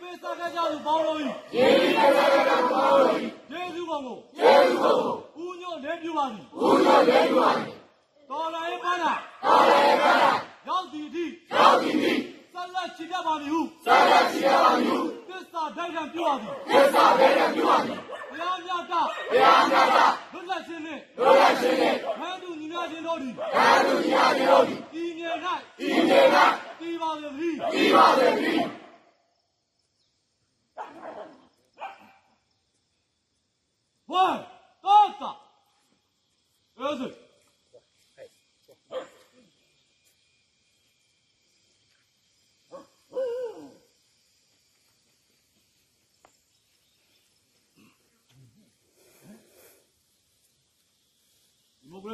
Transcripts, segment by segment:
ပေးစားခဲ့ကြသူပေါင်းလို့ဤရေဒီနဲ့ဆက်တဲ့ကောင်ပေါင်းလို့ကျေးဇူးကောင်ကိုကျေးဇူးကိုဦးညွတ်လေးပြုပါသည်ဦးရလေးယူပါသည်တော်လိုင်းပန်းလာတော်လည်းကလာရောက်သည်အထိရောက်သည်သည်ဆက်လက်ချီတတ်ပါမည်ဟုဆက်လက်ချီရပါမည်သစ္စာဒိုက်ခံပြုပါသည်သစ္စာဘယ်နဲ့ပြုပါမည်ဘုရားမြတ်ကဘုရားမြတ်ကလွတ်လပ်ခြင်းနှင့်တို့ရရှင်နဲ့ဟန်သူညီမချင်းတို့သည်ဘာသူညာဒီတို့သည်ဤမြေ၌ဒီနေကတည်ပါသည်သတိဒီပါစေသည်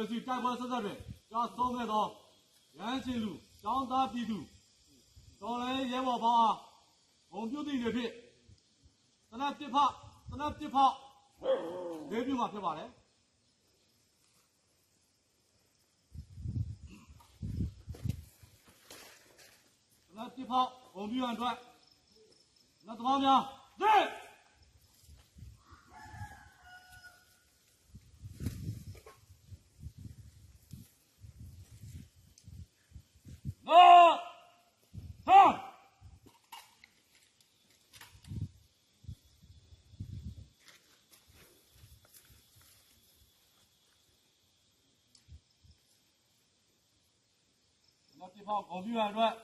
ဒီမိုကရေစီတိုက်ပွဲဆက်ဆက်တွေကြာဆုံးခဲ့သောရဟန်းရှင်လူတောင်းသားပြည်သူတော်လည်းရဲဘော်ပေါင်းအားဘုံပြုသည့်တွေဖြင့်သနတ်တစ်ဖသနတ်တစ်ဖလေးပြုမှာဖြစ်ပါတယ်သနတ်တစ်ဖဘုံပြုရန်အတွက်လက်သမားများတဲ့ Tu pas encore vu un loin.